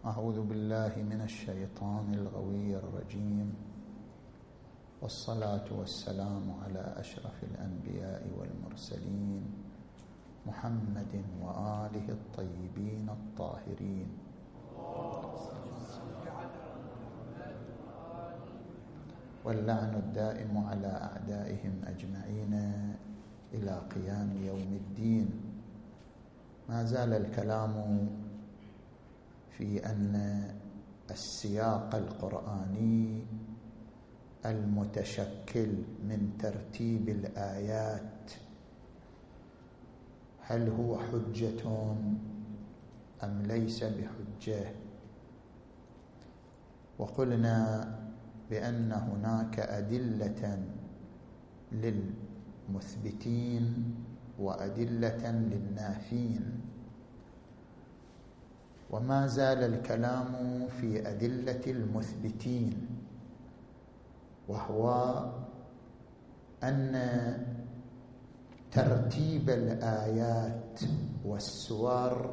أعوذ بالله من الشيطان الغوي الرجيم والصلاة والسلام على أشرف الأنبياء والمرسلين محمد وآله الطيبين الطاهرين. واللعن الدائم على أعدائهم أجمعين إلى قيام يوم الدين. ما زال الكلام في أن السياق القرآني المتشكل من ترتيب الآيات هل هو حجة أم ليس بحجة؟ وقلنا بأن هناك أدلة للمثبتين وأدلة للنافين. وما زال الكلام في أدلة المثبتين وهو أن ترتيب الآيات والسور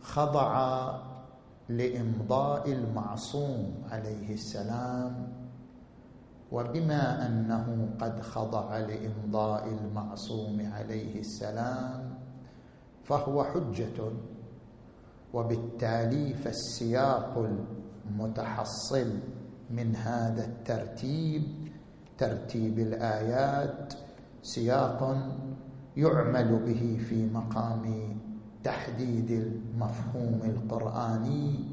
خضع لإمضاء المعصوم عليه السلام وبما أنه قد خضع لإمضاء المعصوم عليه السلام فهو حجة. وبالتالي فالسياق المتحصل من هذا الترتيب ترتيب الآيات سياق يعمل به في مقام تحديد المفهوم القرآني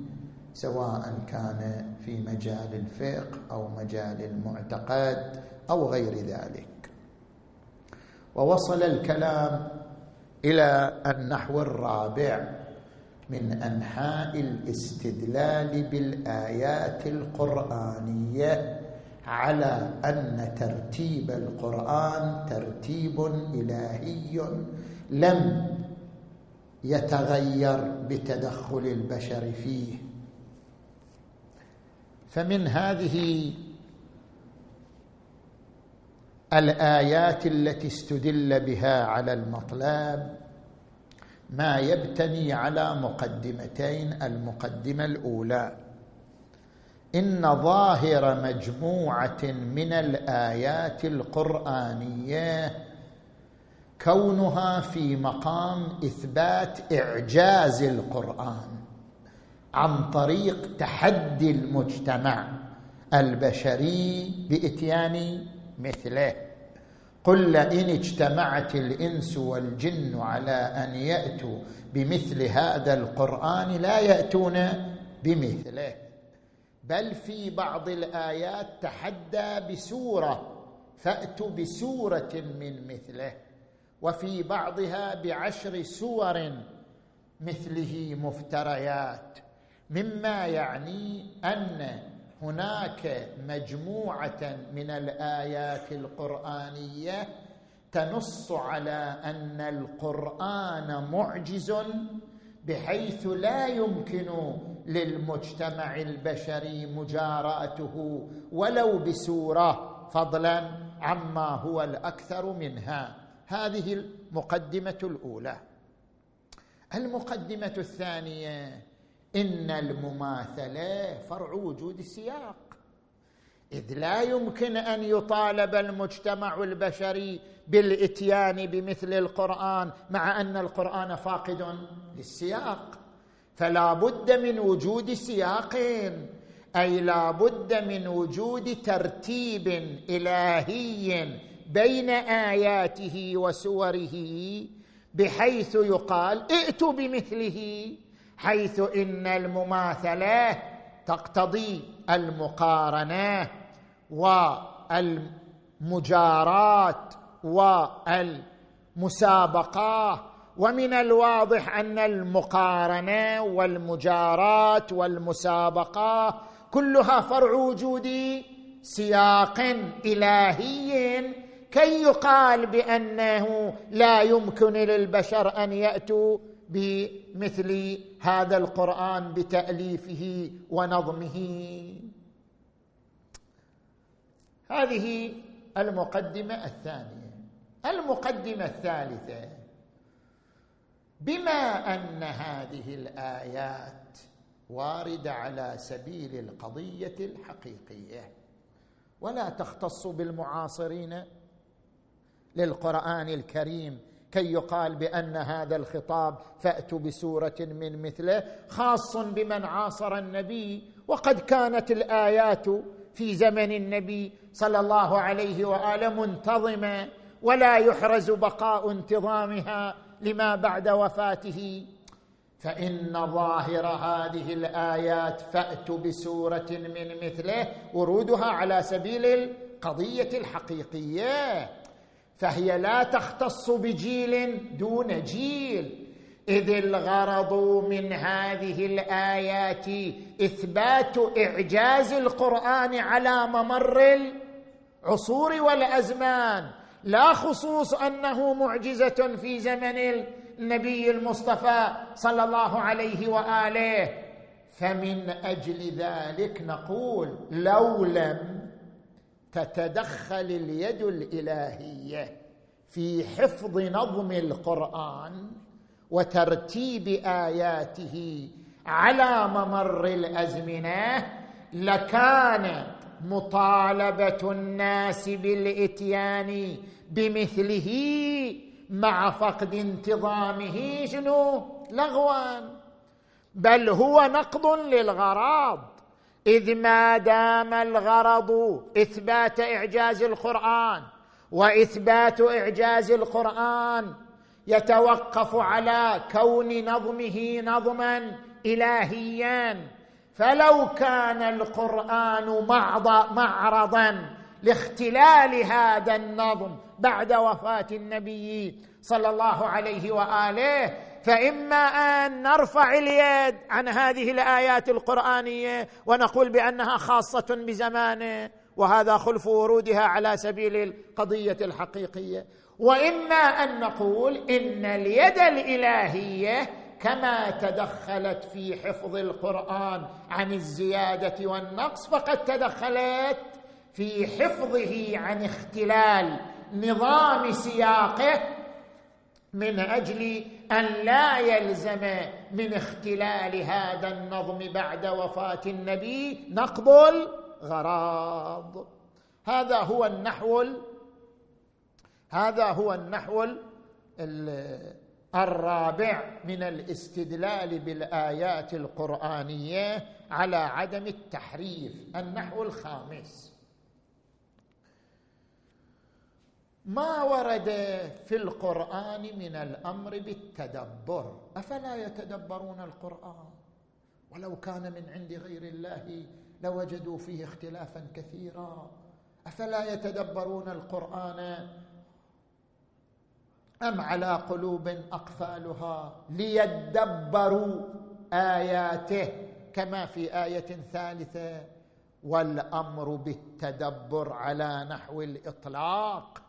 سواء كان في مجال الفقه أو مجال المعتقد أو غير ذلك. ووصل الكلام إلى النحو الرابع. من أنحاء الاستدلال بالآيات القرآنية على أن ترتيب القرآن ترتيب إلهي لم يتغير بتدخل البشر فيه. فمن هذه الآيات التي استدل بها على المطلب ما يبتني على مقدمتين المقدمة الأولى. إن ظاهر مجموعة من الآيات القرآنية كونها في مقام إثبات إعجاز القرآن عن طريق تحدي المجتمع البشري بإتيان مثله. قل لئن اجتمعت الإنس والجن على أن يأتوا بمثل هذا القرآن لا يأتون بمثله. بل في بعض الآيات تحدى بسورة فأتوا بسورة من مثله. وفي بعضها بعشر سور مثله مفتريات. مما يعني أن هناك مجموعة من الآيات القرآنية تنص على أن القرآن معجز بحيث لا يمكن للمجتمع البشري مجاراته ولو بسورة فضلا عما هو الأكثر منها. هذه المقدمة الأولى. المقدمة الثانية إن المماثلة فرع وجود السياق. إذ لا يمكن أن يطالب المجتمع البشري بالإتيان بمثل القرآن مع أن القرآن فاقد للسياق. فلا بد من وجود سياق أي لا بد من وجود ترتيب إلهي بين آياته وسوره بحيث يقال ائتوا بمثله. حيث إن المماثلة تقتضي المقارنة والمجاراه والمسابقه ومن الواضح أن المقارنة والمجاراه والمسابقه كلها فرع وجود سياق إلهي. كي يقال بأنه لا يمكن للبشر أن يأتوا بمثل هذا القرآن بتأليفه ونظمه. هذه المقدمة الثانية. المقدمة الثالثة. بما أن هذه الآيات وارده على سبيل القضية الحقيقية ولا تختص بالمعاصرين للقرآن الكريم كي يقال بأن هذا الخطاب فأتوا بسورة من مثله خاص بمن عاصر النبي وقد كانت الآيات في زمن النبي صلى الله عليه وآله منتظمة ولا يحرز بقاء انتظامها لما بعد وفاته. فإن ظاهر هذه الآيات فأتوا بسورة من مثله ورودها على سبيل القضية الحقيقية. فهي لا تختص بجيل دون جيل. إذ الغرض من هذه الآيات إثبات إعجاز القرآن على ممر العصور والأزمان. لا خصوص أنه معجزة في زمن النبي المصطفى صلى الله عليه وآله. فمن أجل ذلك نقول لو لم تتدخل اليد الإلهية في حفظ نظم القرآن وترتيب آياته على ممر الأزمنة لكان مطالبة الناس بالإتيان بمثله مع فقد انتظامه شنو؟ لغوا بل هو نقض للغراض إذ ما دام الغرض إثبات إعجاز القرآن وإثبات إعجاز القرآن يتوقف على كون نظمه نظما الهيا. فلو كان القرآن معرضا لاختلال هذا النظم بعد وفاة النبي صلى الله عليه وآله فإما أن نرفع اليد عن هذه الآيات القرآنية ونقول بأنها خاصة بزمانه وهذا خلف ورودها على سبيل القضية الحقيقية. وإما أن نقول إن اليد الإلهية كما تدخلت في حفظ القرآن عن الزيادة والنقص فقد تدخلت في حفظه عن اختلال نظام سياقه من أجل أن لا يلزم من اختلال هذا النظم بعد وفاة النبي نقض الغراض. هذا هو النحو هذا هو النحو الرابع من الاستدلال بالآيات القرآنية على عدم التحريف النحو الخامس. ما ورد في القرآن من الأمر بالتدبر. أفلا يتدبرون القرآن؟ ولو كان من عند غير الله لوجدوا فيه اختلافا كثيرا. أفلا يتدبرون القرآن أم على قلوب أقفالها ليدبروا آياته كما في آية ثالثة؟ والأمر بالتدبر على نحو الإطلاق.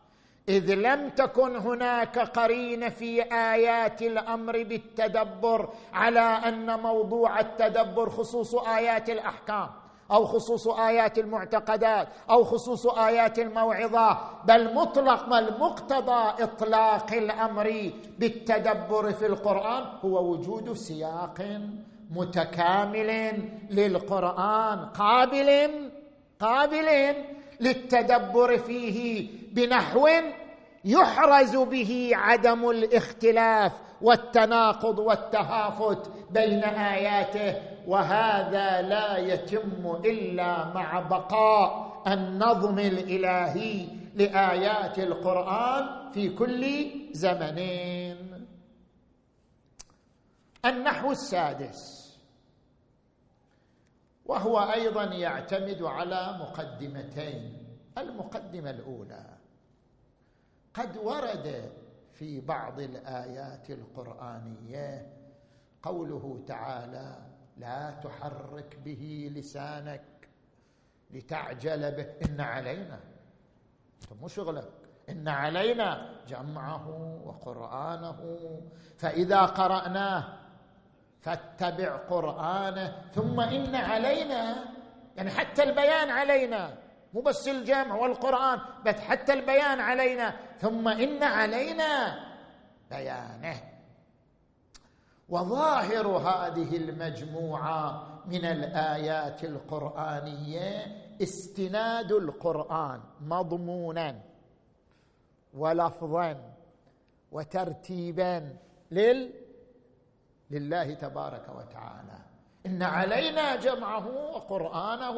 إذ لم تكن هناك قرين في آيات الأمر بالتدبر على أن موضوع التدبر خصوص آيات الأحكام أو خصوص آيات المعتقدات أو خصوص آيات الموعظة بل مطلق المقتضى إطلاق الأمر بالتدبر في القرآن هو وجود سياق متكامل للقرآن قابل قابل للتدبر فيه بنحو يحرز به عدم الاختلاف والتناقض والتهافت بين آياته وهذا لا يتم إلا مع بقاء النظم الإلهي لآيات القرآن في كل زمنين النحو السادس. وهو أيضا يعتمد على مقدمتين. المقدمة الأولى قد ورد في بعض الآيات القرآنية قوله تعالى لا تحرك به لسانك لتعجل به. إن علينا. مو شغلك. إن علينا جمعه وقرآنه. فإذا قرأناه فاتبع قرآنه ثم إن علينا يعني حتى البيان علينا. مو بس الجمع والقرآن بل حتى البيان علينا. ثم إن علينا بيانه. وظاهر هذه المجموعة من الآيات القرآنية استناد القرآن مضمونا ولفظا وترتيبا لل لله تبارك وتعالى. إن علينا جمعه وقرآنه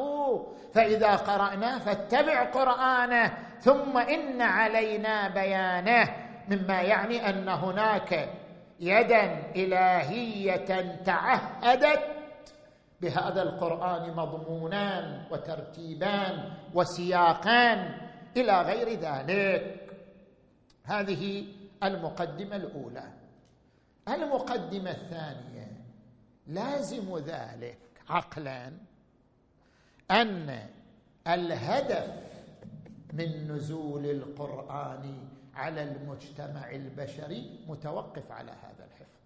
فإذا قراناه فاتبع قرآنه ثم إن علينا بيانه مما يعني أن هناك يدا إلهية تعهدت بهذا القرآن مضمونان وترتيبان وسياقان إلى غير ذلك. هذه المقدمة الأولى. المقدمة الثانية لازم ذلك عقلا أن الهدف من نزول القرآن على المجتمع البشري متوقف على هذا الحفظ.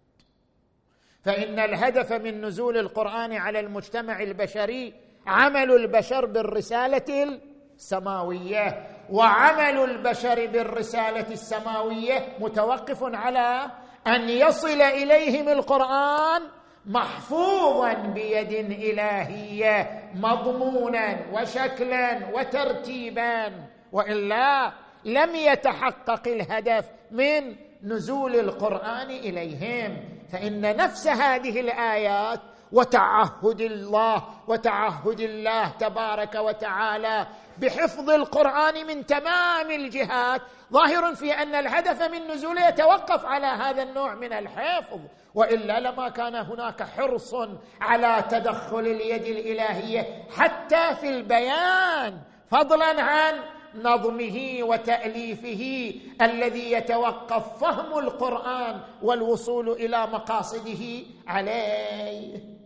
فإن الهدف من نزول القرآن على المجتمع البشري عمل البشر بالرسالة السماوية وعمل البشر بالرسالة السماوية متوقف على أن يصل إليهم القرآن محفوظا بيد إلهية مضمونا وشكلا وترتيبا. وإلا لم يتحقق الهدف من نزول القرآن إليهم. فإن نفس هذه الآيات وتعهد الله وتعهد الله تبارك وتعالى بحفظ القرآن من تمام الجهات. ظاهر في أن الهدف من نزوله يتوقف على هذا النوع من الحفظ. وإلا لما كان هناك حرص على تدخل اليد الإلهية حتى في البيان فضلا عن نظمه وتأليفه الذي يتوقف فهم القرآن والوصول إلى مقاصده عليه.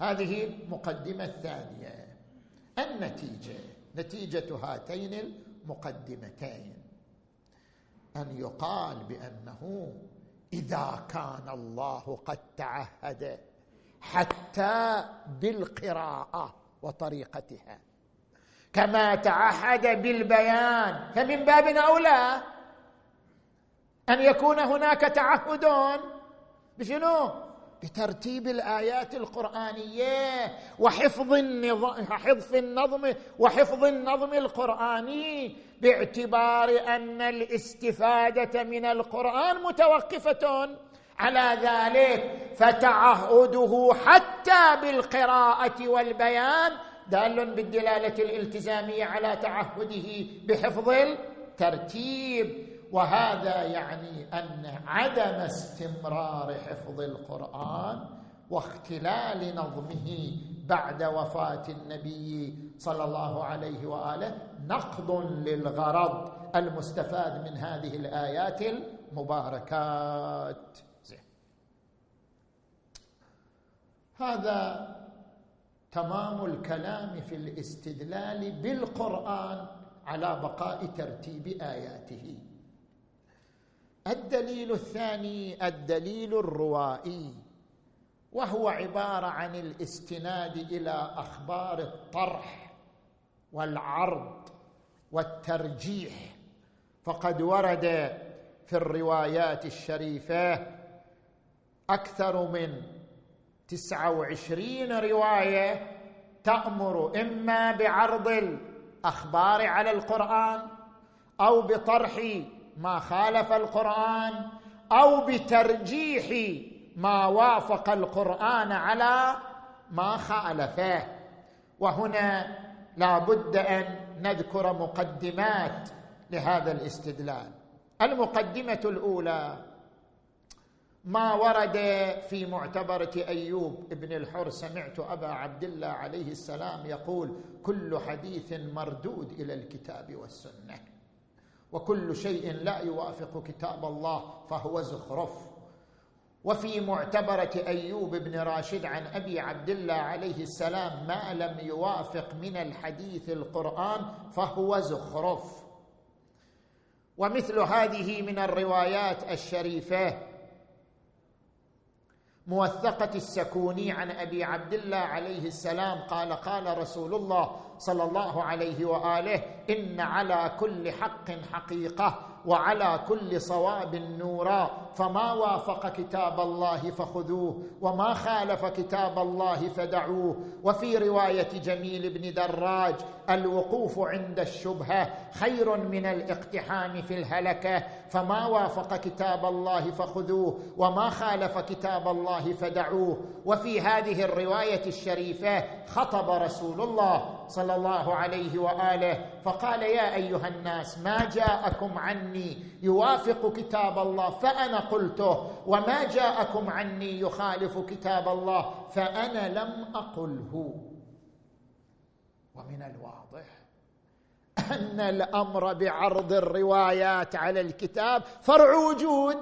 هذه المقدمة الثانية. النتيجة نتيجة هاتين المقدمتين. أن يقال بأنه إذا كان الله قد تعهد حتى بالقراءة وطريقتها. كما تعهد بالبيان. فمن باب أولى أن يكون هناك تعهد بشنو؟ بترتيب الآيات القرآنية وحفظ حفظ النظم وحفظ النظم القرآني باعتبار أن الاستفادة من القرآن متوقفة على ذلك فتعهده حتى بالقراءة والبيان دال بالدلالة الالتزامية على تعهده بحفظ الترتيب. وهذا يعني أن عدم استمرار حفظ القرآن واختلال نظمه بعد وفاة النبي صلى الله عليه وآله نقض للغرض المستفاد من هذه الآيات المباركات. هذا تمام الكلام في الاستدلال بالقرآن على بقاء ترتيب آياته الدليل الثاني الدليل الروائي وهو عبارة عن الاستناد إلى أخبار الطرح والعرض والترجيح. فقد ورد في الروايات الشريفة أكثر من تسعة وعشرين رواية تأمر إما بعرض الأخبار على القرآن أو بطرح ما خالف القرآن أو بترجيح ما وافق القرآن على ما خالفه. وهنا لا بد أن نذكر مقدمات لهذا الاستدلال. المقدمة الأولى ما ورد في معتبره أيوب ابن الحر سمعت أبا عبد الله عليه السلام يقول كل حديث مردود إلى الكتاب والسنة. وكل شيء لا يوافق كتاب الله فهو زخرف. وفي معتبرة أيوب بن راشد عن أبي عبد الله عليه السلام ما لم يوافق من الحديث القرآن فهو زخرف. ومثل هذه من الروايات الشريفة موثقة السكوني عن أبي عبد الله عليه السلام قال قال رسول الله صلى الله عليه وآله إن على كل حق حقيقة وعلى كل صواب نورا فما وافق كتاب الله فخذوه وما خالف كتاب الله فدعوه وفي رواية جميل بن دراج الوقوف عند الشبهة خير من الاقتحام في الهلكة فما وافق كتاب الله فخذوه وما خالف كتاب الله فدعوه. وفي هذه الرواية الشريفة خطب رسول الله صلى الله عليه وآله فقال يا أيها الناس ما جاءكم عني يوافق كتاب الله فأنا قلته وما جاءكم عني يخالف كتاب الله فأنا لم أقله. ومن الواضح أن الأمر بعرض الروايات على الكتاب فرع وجود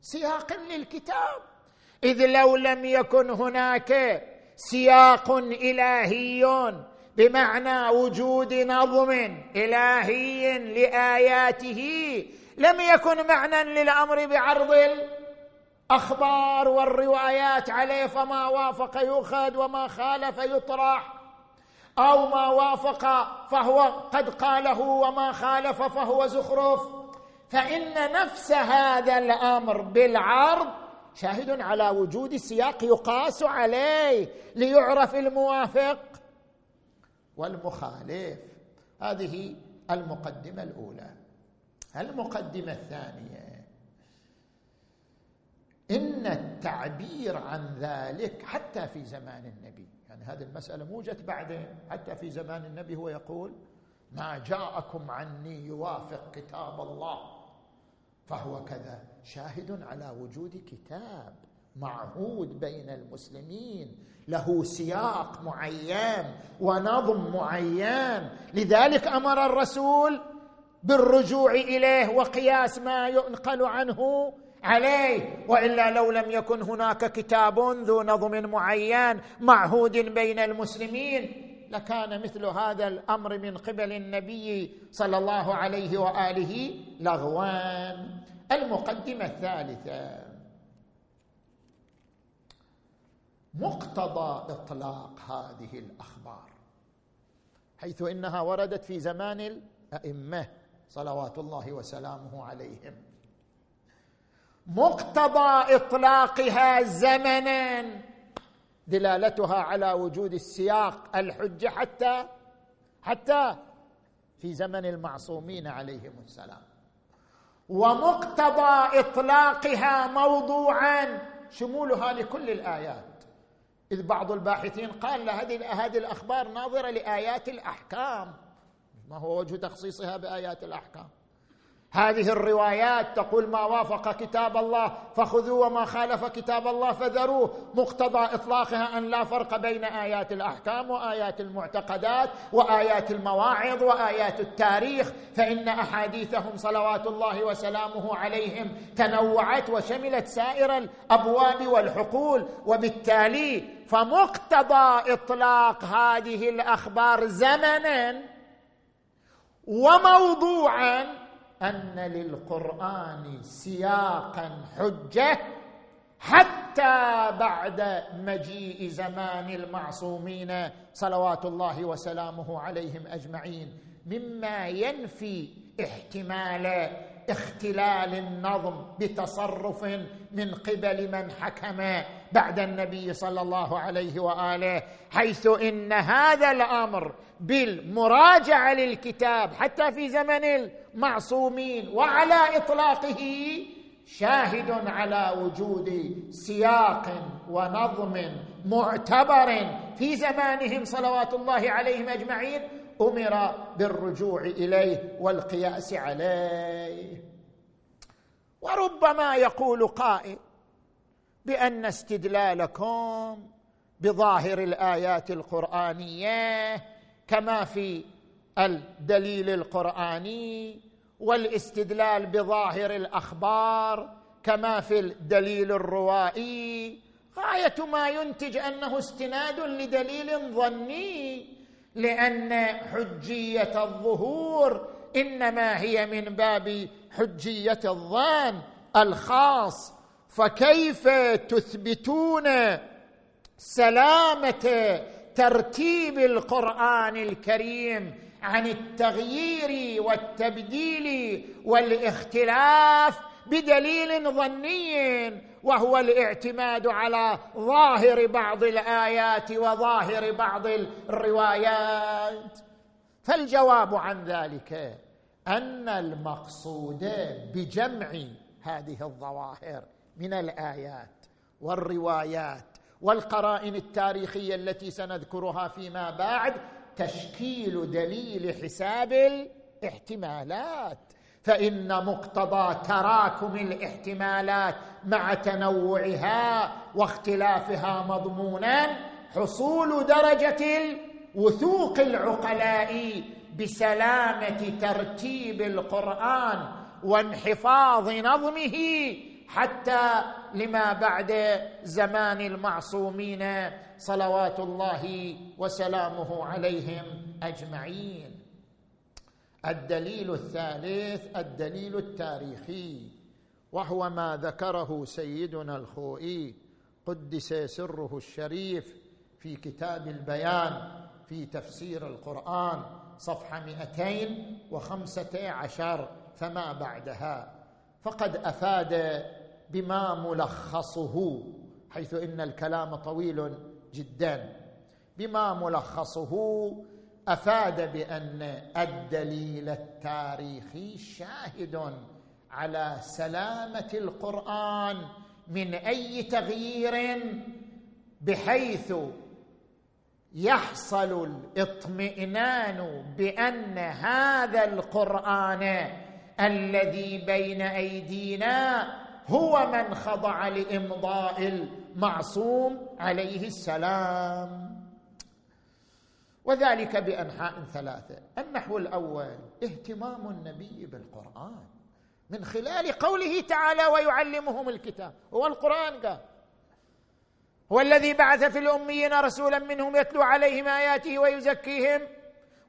سياق للكتاب. إذ لو لم يكن هناك سياق إلهي بمعنى وجود نظم إلهي لآياته لم يكن معنى للأمر بعرض الأخبار والروايات عليه فما وافق يؤخذ وما خالف يطرح. أو ما وافق فهو قد قاله وما خالف فهو زخرف. فإن نفس هذا الأمر بالعرض شاهد على وجود سياق يقاس عليه ليعرف الموافق والمخالف. هذه المقدمة الأولى. المقدمة الثانية. إن التعبير عن ذلك حتى في زمان النبي يعني هذه المسألة مو جت بعدين حتى في زمان النبي هو يقول ما جاءكم عني يوافق كتاب الله. فهو كذا شاهد على وجود كتاب معهود بين المسلمين له سياق معين ونظم معين. لذلك أمر الرسول بالرجوع إليه وقياس ما ينقل عنه عليه. وإلا لو لم يكن هناك كتاب ذو نظم معين معهود بين المسلمين لكان مثل هذا الأمر من قبل النبي صلى الله عليه وآله لغوان. المقدمة الثالثة. مقتضى إطلاق هذه الأخبار حيث إنها وردت في زمان الأئمة صلوات الله وسلامه عليهم. مقتضى إطلاقها زمنا. دلالتها على وجود السياق الحجة حتى حتى في زمن المعصومين عليهم السلام. ومقتضى إطلاقها موضوعا شمولها لكل الآيات. إذ بعض الباحثين قال هذه هذه الأخبار ناظرة لآيات الأحكام. ما هو وجه تخصيصها بآيات الأحكام؟ هذه الروايات تقول ما وافق كتاب الله فخذوه وما خالف كتاب الله فذروه مقتضى إطلاقها أن لا فرق بين آيات الأحكام وآيات المعتقدات وآيات المواعظ وآيات التاريخ فإن أحاديثهم صلوات الله وسلامه عليهم تنوعت وشملت سائر الأبواب والحقول وبالتالي فمقتضى إطلاق هذه الأخبار زمنا وموضوعا أن للقرآن سياقا حجة حتى بعد مجيء زمان المعصومين صلوات الله وسلامه عليهم أجمعين مما ينفي احتمال اختلال النظم بتصرف من قبل من حكم بعد النبي صلى الله عليه وآله حيث إن هذا الأمر بالمراجعة للكتاب حتى في زمن المعصومين وعلى إطلاقه شاهد على وجود سياق ونظم معتبر. في زمانهم صلوات الله عليهم أجمعين أمر بالرجوع إليه والقياس عليه. وربما يقول قائل بأن استدلالكم بظاهر الآيات القرآنية كما في الدليل القرآني والاستدلال بظاهر الأخبار كما في الدليل الروائي. غاية ما ينتج أنه استناد لدليل ظني لأن حجية الظهور إنما هي من باب حجية الظان الخاص. فكيف تثبتون سلامة ترتيب القرآن الكريم عن التغيير والتبديل والاختلاف بدليل ظني وهو الاعتماد على ظاهر بعض الآيات وظاهر بعض الروايات. فالجواب عن ذلك أن المقصود بجمع هذه الظواهر من الآيات والروايات والقرائن التاريخية التي سنذكرها فيما بعد تشكيل دليل حساب الاحتمالات. فإن مقتضى تراكم الاحتمالات مع تنوعها واختلافها مضمونا حصول درجة الوثوق العقلاء بسلامة ترتيب القرآن وانحفاظ نظمه حتى لما بعد زمان المعصومين صلوات الله وسلامه عليهم أجمعين. الدليل الثالث الدليل التاريخي وهو ما ذكره سيدنا الخوئي قدس سره الشريف في كتاب البيان في تفسير القرآن صفحة 215 فما بعدها. فقد أفاد بما ملخصه حيث إن الكلام طويل جدا. بما ملخصه أفاد بأن الدليل التاريخي شاهد على سلامة القرآن من أي تغيير بحيث يحصل الاطمئنان بأن هذا القرآن الذي بين أيدينا هو من خضع لإمضاء المعصوم عليه السلام. وذلك بأنحاء ثلاثة. النحو الأول اهتمام النبي بالقرآن. من خلال قوله تعالى ويعلمهم الكتاب. هو القرآن قال هو الذي بعث في الأميين رسولا منهم يتلو عليهم آياته ويزكيهم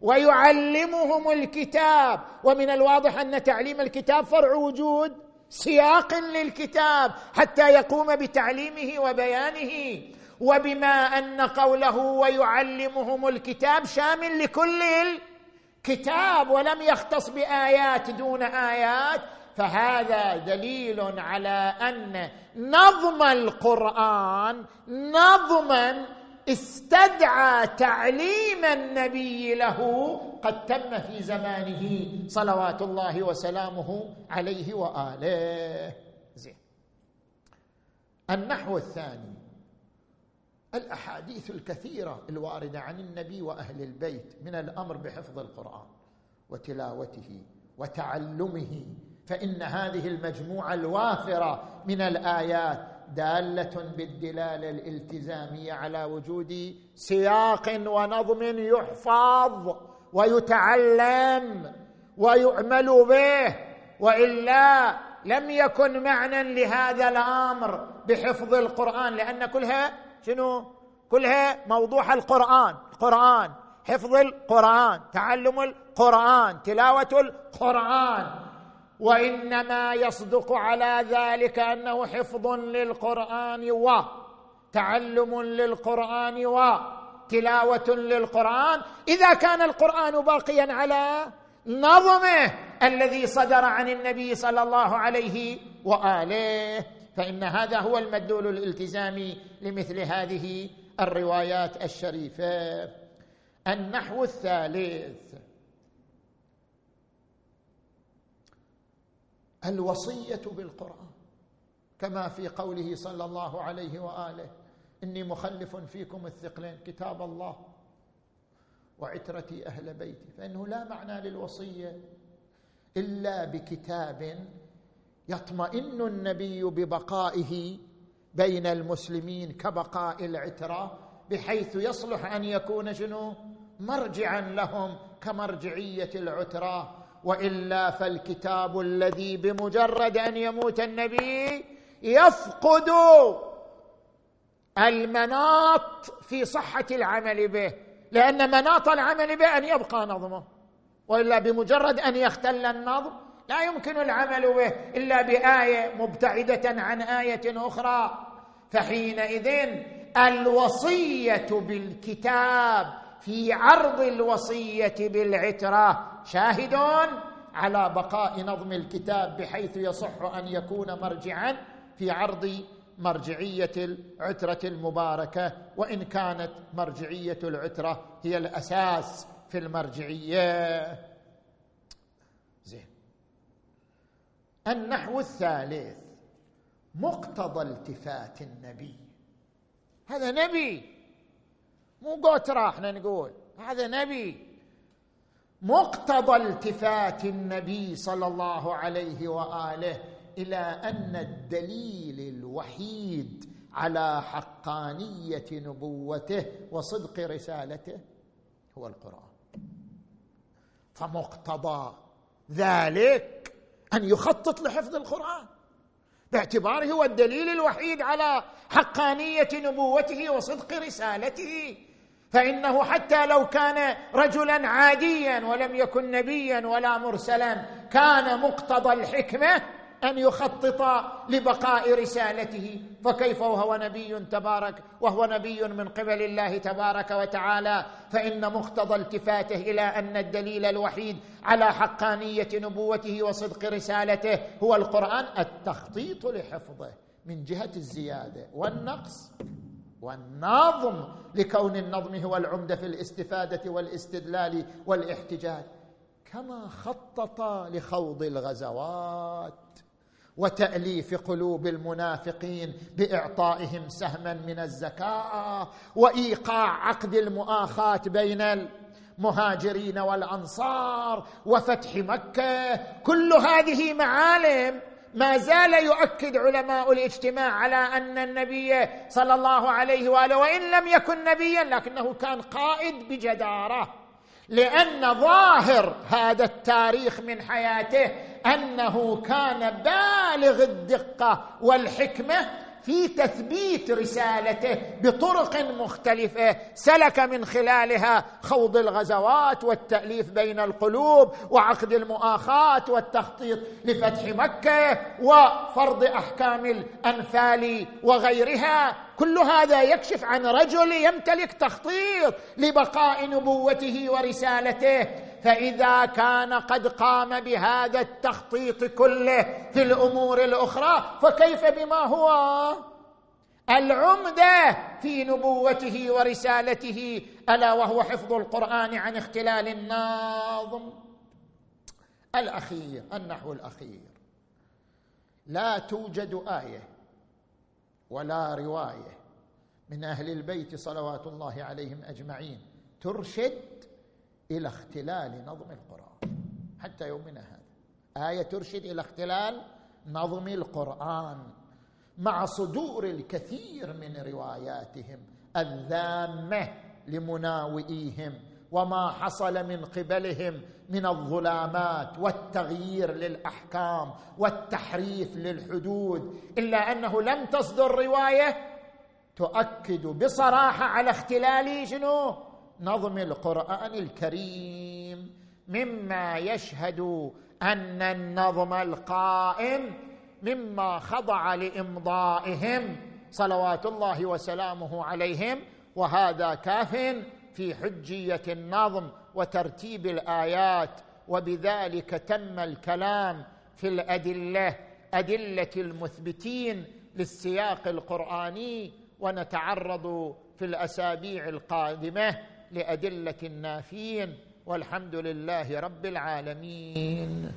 ويعلمهم الكتاب. ومن الواضح أن تعليم الكتاب فرع وجود. سياق للكتاب حتى يقوم بتعليمه وبيانه وبما أن قوله ويعلمهم الكتاب شامل لكل الكتاب ولم يختص بآيات دون آيات فهذا دليل على أن نظم القرآن نظما استدعى تعليم النبي له قد تم في زمانه صلوات الله وسلامه عليه وآله. زين. النحو الثاني الأحاديث الكثيرة الواردة عن النبي وأهل البيت من الأمر بحفظ القرآن وتلاوته وتعلمه فإن هذه المجموعة الوافرة من الآيات دالة بالدلالة الالتزامية على وجود سياق ونظم يحفظ. ويتعلم ويعمل به وإلا لم يكن معنى لهذا الأمر بحفظ القرآن لأن كلها شنو؟ كلها موضوع القرآن القرآن حفظ القرآن تعلم القرآن تلاوة القرآن. وإنما يصدق على ذلك أنه حفظ للقرآن وتعلم للقرآن وتلاوة للقرآن. إذا كان القرآن باقيا على نظمه الذي صدر عن النبي صلى الله عليه وآله فإن هذا هو المدلول الالتزامي لمثل هذه الروايات الشريفة. النحو الثالث. الوصية بالقرآن كما في قوله صلى الله عليه وآله إني مخلف فيكم الثقلين كتاب الله وعترتي أهل بيتي. فإنه لا معنى للوصية إلا بكتاب يطمئن النبي ببقائه بين المسلمين كبقاء العترة بحيث يصلح أن يكون شنو؟ مرجعا لهم كمرجعية العترة. وإلا فالكتاب الذي بمجرد أن يموت النبي يفقد المناط في صحة العمل به لأن مناط العمل به أن يبقى نظمه وإلا بمجرد أن يختل النظم لا يمكن العمل به إلا بآية مبتعدة عن آية أخرى. فحينئذ الوصية بالكتاب في عرض الوصية بالعترة شاهد على بقاء نظم الكتاب بحيث يصح أن يكون مرجعا في عرض مرجعية العترة المباركة وإن كانت مرجعية العترة هي الأساس في المرجعية. زين. النحو الثالث مقتضى التفات النبي. هذا نبي. مو قوترة إحنا نقول هذا نبي. مقتضى التفات النبي صلى الله عليه وآله. إلى أن الدليل الوحيد على حقانية نبوته وصدق رسالته هو القرآن. فمقتضى ذلك أن يخطط لحفظ القرآن باعتباره هو الدليل الوحيد على حقانية نبوته وصدق رسالته. فإنه حتى لو كان رجلا عاديا ولم يكن نبيا ولا مرسلا كان مقتضى الحكمة أن يخطط لبقاء رسالته. فكيف وهو نبي تبارك وهو نبي من قبل الله تبارك وتعالى. فإن مقتضى التفاته إلى أن الدليل الوحيد على حقانية نبوته وصدق رسالته هو القرآن التخطيط لحفظه من جهة الزيادة والنقص والنظم لكون النظم هو العمدة في الاستفادة والاستدلال والاحتجاج. كما خطط لخوض الغزوات. وتأليف قلوب المنافقين بإعطائهم سهما من الزكاة وإيقاع عقد المؤاخاة بين المهاجرين والأنصار وفتح مكة. كل هذه معالم ما زال يؤكد علماء الاجتماع على أن النبي صلى الله عليه وآله وإن لم يكن نبيا لكنه كان قائد بجدارة. لأن ظاهر هذا التاريخ من حياته أنه كان بالغ الدقة والحكمة في تثبيت رسالته بطرق مختلفة. سلك من خلالها خوض الغزوات والتأليف بين القلوب وعقد المؤاخاه والتخطيط لفتح مكة وفرض أحكام الأنفال وغيرها. كل هذا يكشف عن رجل يمتلك تخطيط لبقاء نبوته ورسالته. فإذا كان قد قام بهذا التخطيط كله في الأمور الأخرى فكيف بما هو؟ العمدة في نبوته ورسالته ألا وهو حفظ القرآن عن اختلال الناظم؟ الأخير النحو الأخير. لا توجد آية ولا رواية. من أهل البيت صلوات الله عليهم أجمعين. ترشد إلى اختلال نظم القرآن. حتى يومنا هذا. آية ترشد إلى اختلال نظم القرآن. مع صدور الكثير من رواياتهم الذامة لمناوئيهم. وما حصل من قبلهم من الظلامات والتغيير للأحكام والتحريف للحدود إلا أنه لم تصدر رواية تؤكد بصراحة على اختلال شنو؟ نظم القرآن الكريم مما يشهد أن النظم القائم مما خضع لإمضائهم صلوات الله وسلامه عليهم وهذا كاف في حجية النظم وترتيب الآيات وبذلك تم الكلام في الأدلة أدلة المثبتين للسياق القرآني ونتعرض في الأسابيع القادمة لأدلة النافين والحمد لله رب العالمين.